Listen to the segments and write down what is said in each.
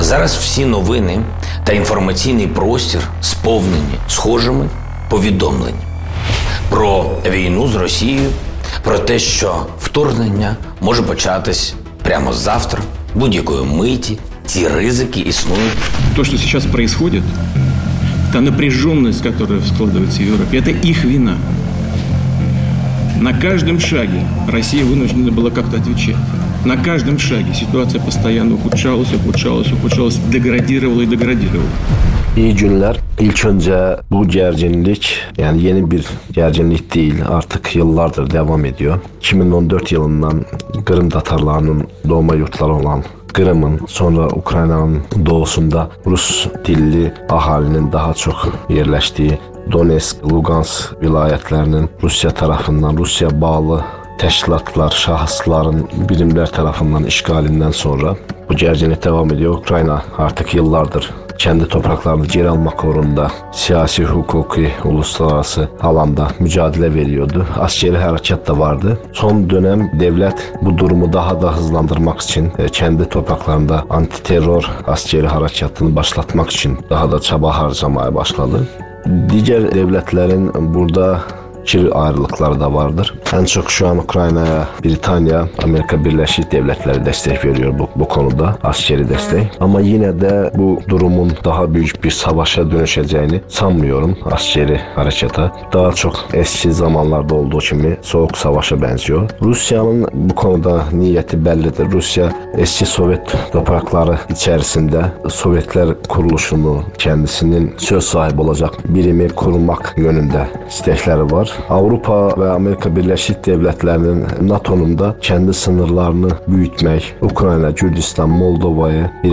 Зараз всі новини та інформаційний простір сповнені схожими повідомленнями про війну з Росією, про те, що вторгнення може початись прямо завтра, будь-якої миті. Ці ризики існують. То, что сейчас происходит, та напряженность, которая складывается в Европе, это их вина. На каждом шаге Россия вынуждена была как-то отвечать. На каждом шаге ситуация постоянно ухудшалась, ухудшалась, ухудшалась, degradировала и degradировала. İyi günler. İlk önce bu gerginlik yani yeni bir gerginlik değil artık yıllardır devam ediyor. 2014 yılından Kırım Tatarlarının doğma yurtları olan Kırım'ın sonra Ukrayna'nın doğusunda Rus dilli ahalinin daha çok yerleştiği Donetsk, Lugansk vilayetlerinin Rusya tarafından Rusya bağlı təşkilatlar, şahısların, birimlər tərəfindən işgalindən sonra bu gərginlik devam ediyor. Ukrayna artıq yıllardır kendi topraklarını geri almak uğrunda siyasi, hukuki, uluslararası alanda mücadele veriyordu. Askeri harekat da vardı. Son dönem devlet bu durumu daha da hızlandırmak için e, kendi topraklarında anti-terör askeri harekatını başlatmak için daha da çaba harcamaya başladı. Diğer devletlerin burada fikir ayrılıkları da vardır. En çok şu an Ukrayna'ya Britanya, Amerika Birleşik Devletleri destek veriyor bu, bu konuda askeri destek. Ama yine de bu durumun daha büyük bir savaşa dönüşeceğini sanmıyorum askeri harekata. Daha çok eski zamanlarda olduğu gibi soğuk savaşa benziyor. Rusya'nın bu konuda niyeti bellidir. Rusya eski Sovyet toprakları içerisinde Sovyetler kuruluşunu kendisinin söz sahibi olacak birimi kurmak yönünde istekleri var. Avrupa ve Amerika Birleşik Devletleri'nin NATO'nun da kendi sınırlarını büyütmek, Ukrayna, Gürcistan, Moldova'yı bir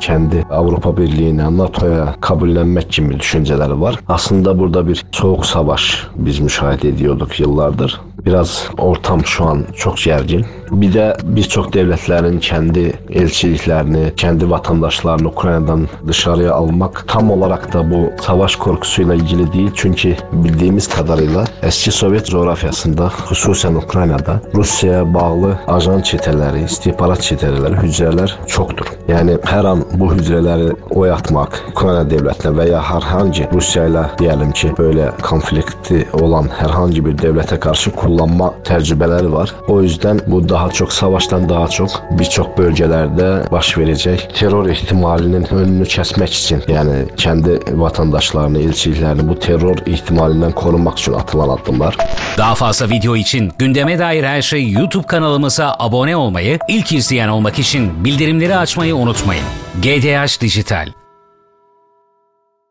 kendi Avrupa Birliği'ne, NATO'ya kabullenmek gibi düşünceleri var. Aslında burada bir soğuk savaş biz müşahede ediyorduk yıllardır. Biraz ortam şu an çok gergin. Bir de birçok devletlerin kendi elçiliklerini, kendi vatandaşlarını Ukrayna'dan dışarıya almak tam olarak da bu savaş korkusuyla ilgili değil. Çünkü bildiğimiz kadarıyla eski Sovyet coğrafyasında, xüsusən Ukraynada Rusiyaya bağlı ajan çetələri, istihbarat çetələri, hücrələr çoxdur. Yəni hər an bu hücrələri oyatmaq Ukrayna dövlətinə və ya hər hansı Rusiya ilə deyəlim ki, belə konflikti olan hər hansı bir dövlətə qarşı kullanma təcrübələri var. O yüzdən bu daha çox savaşdan daha çox bir çox bölgələrdə baş verəcək terror ehtimalinin önünü kəsmək üçün, yəni kəndi vətəndaşlarını, elçiliklərini bu terror ehtimalindən qorumaq üçün atılan addımlar. Daha fazla video video için gündeme dair her şey YouTube kanalımıza abone olmayı, ilk izleyen olmak için bildirimleri açmayı unutmayın. GDH Dijital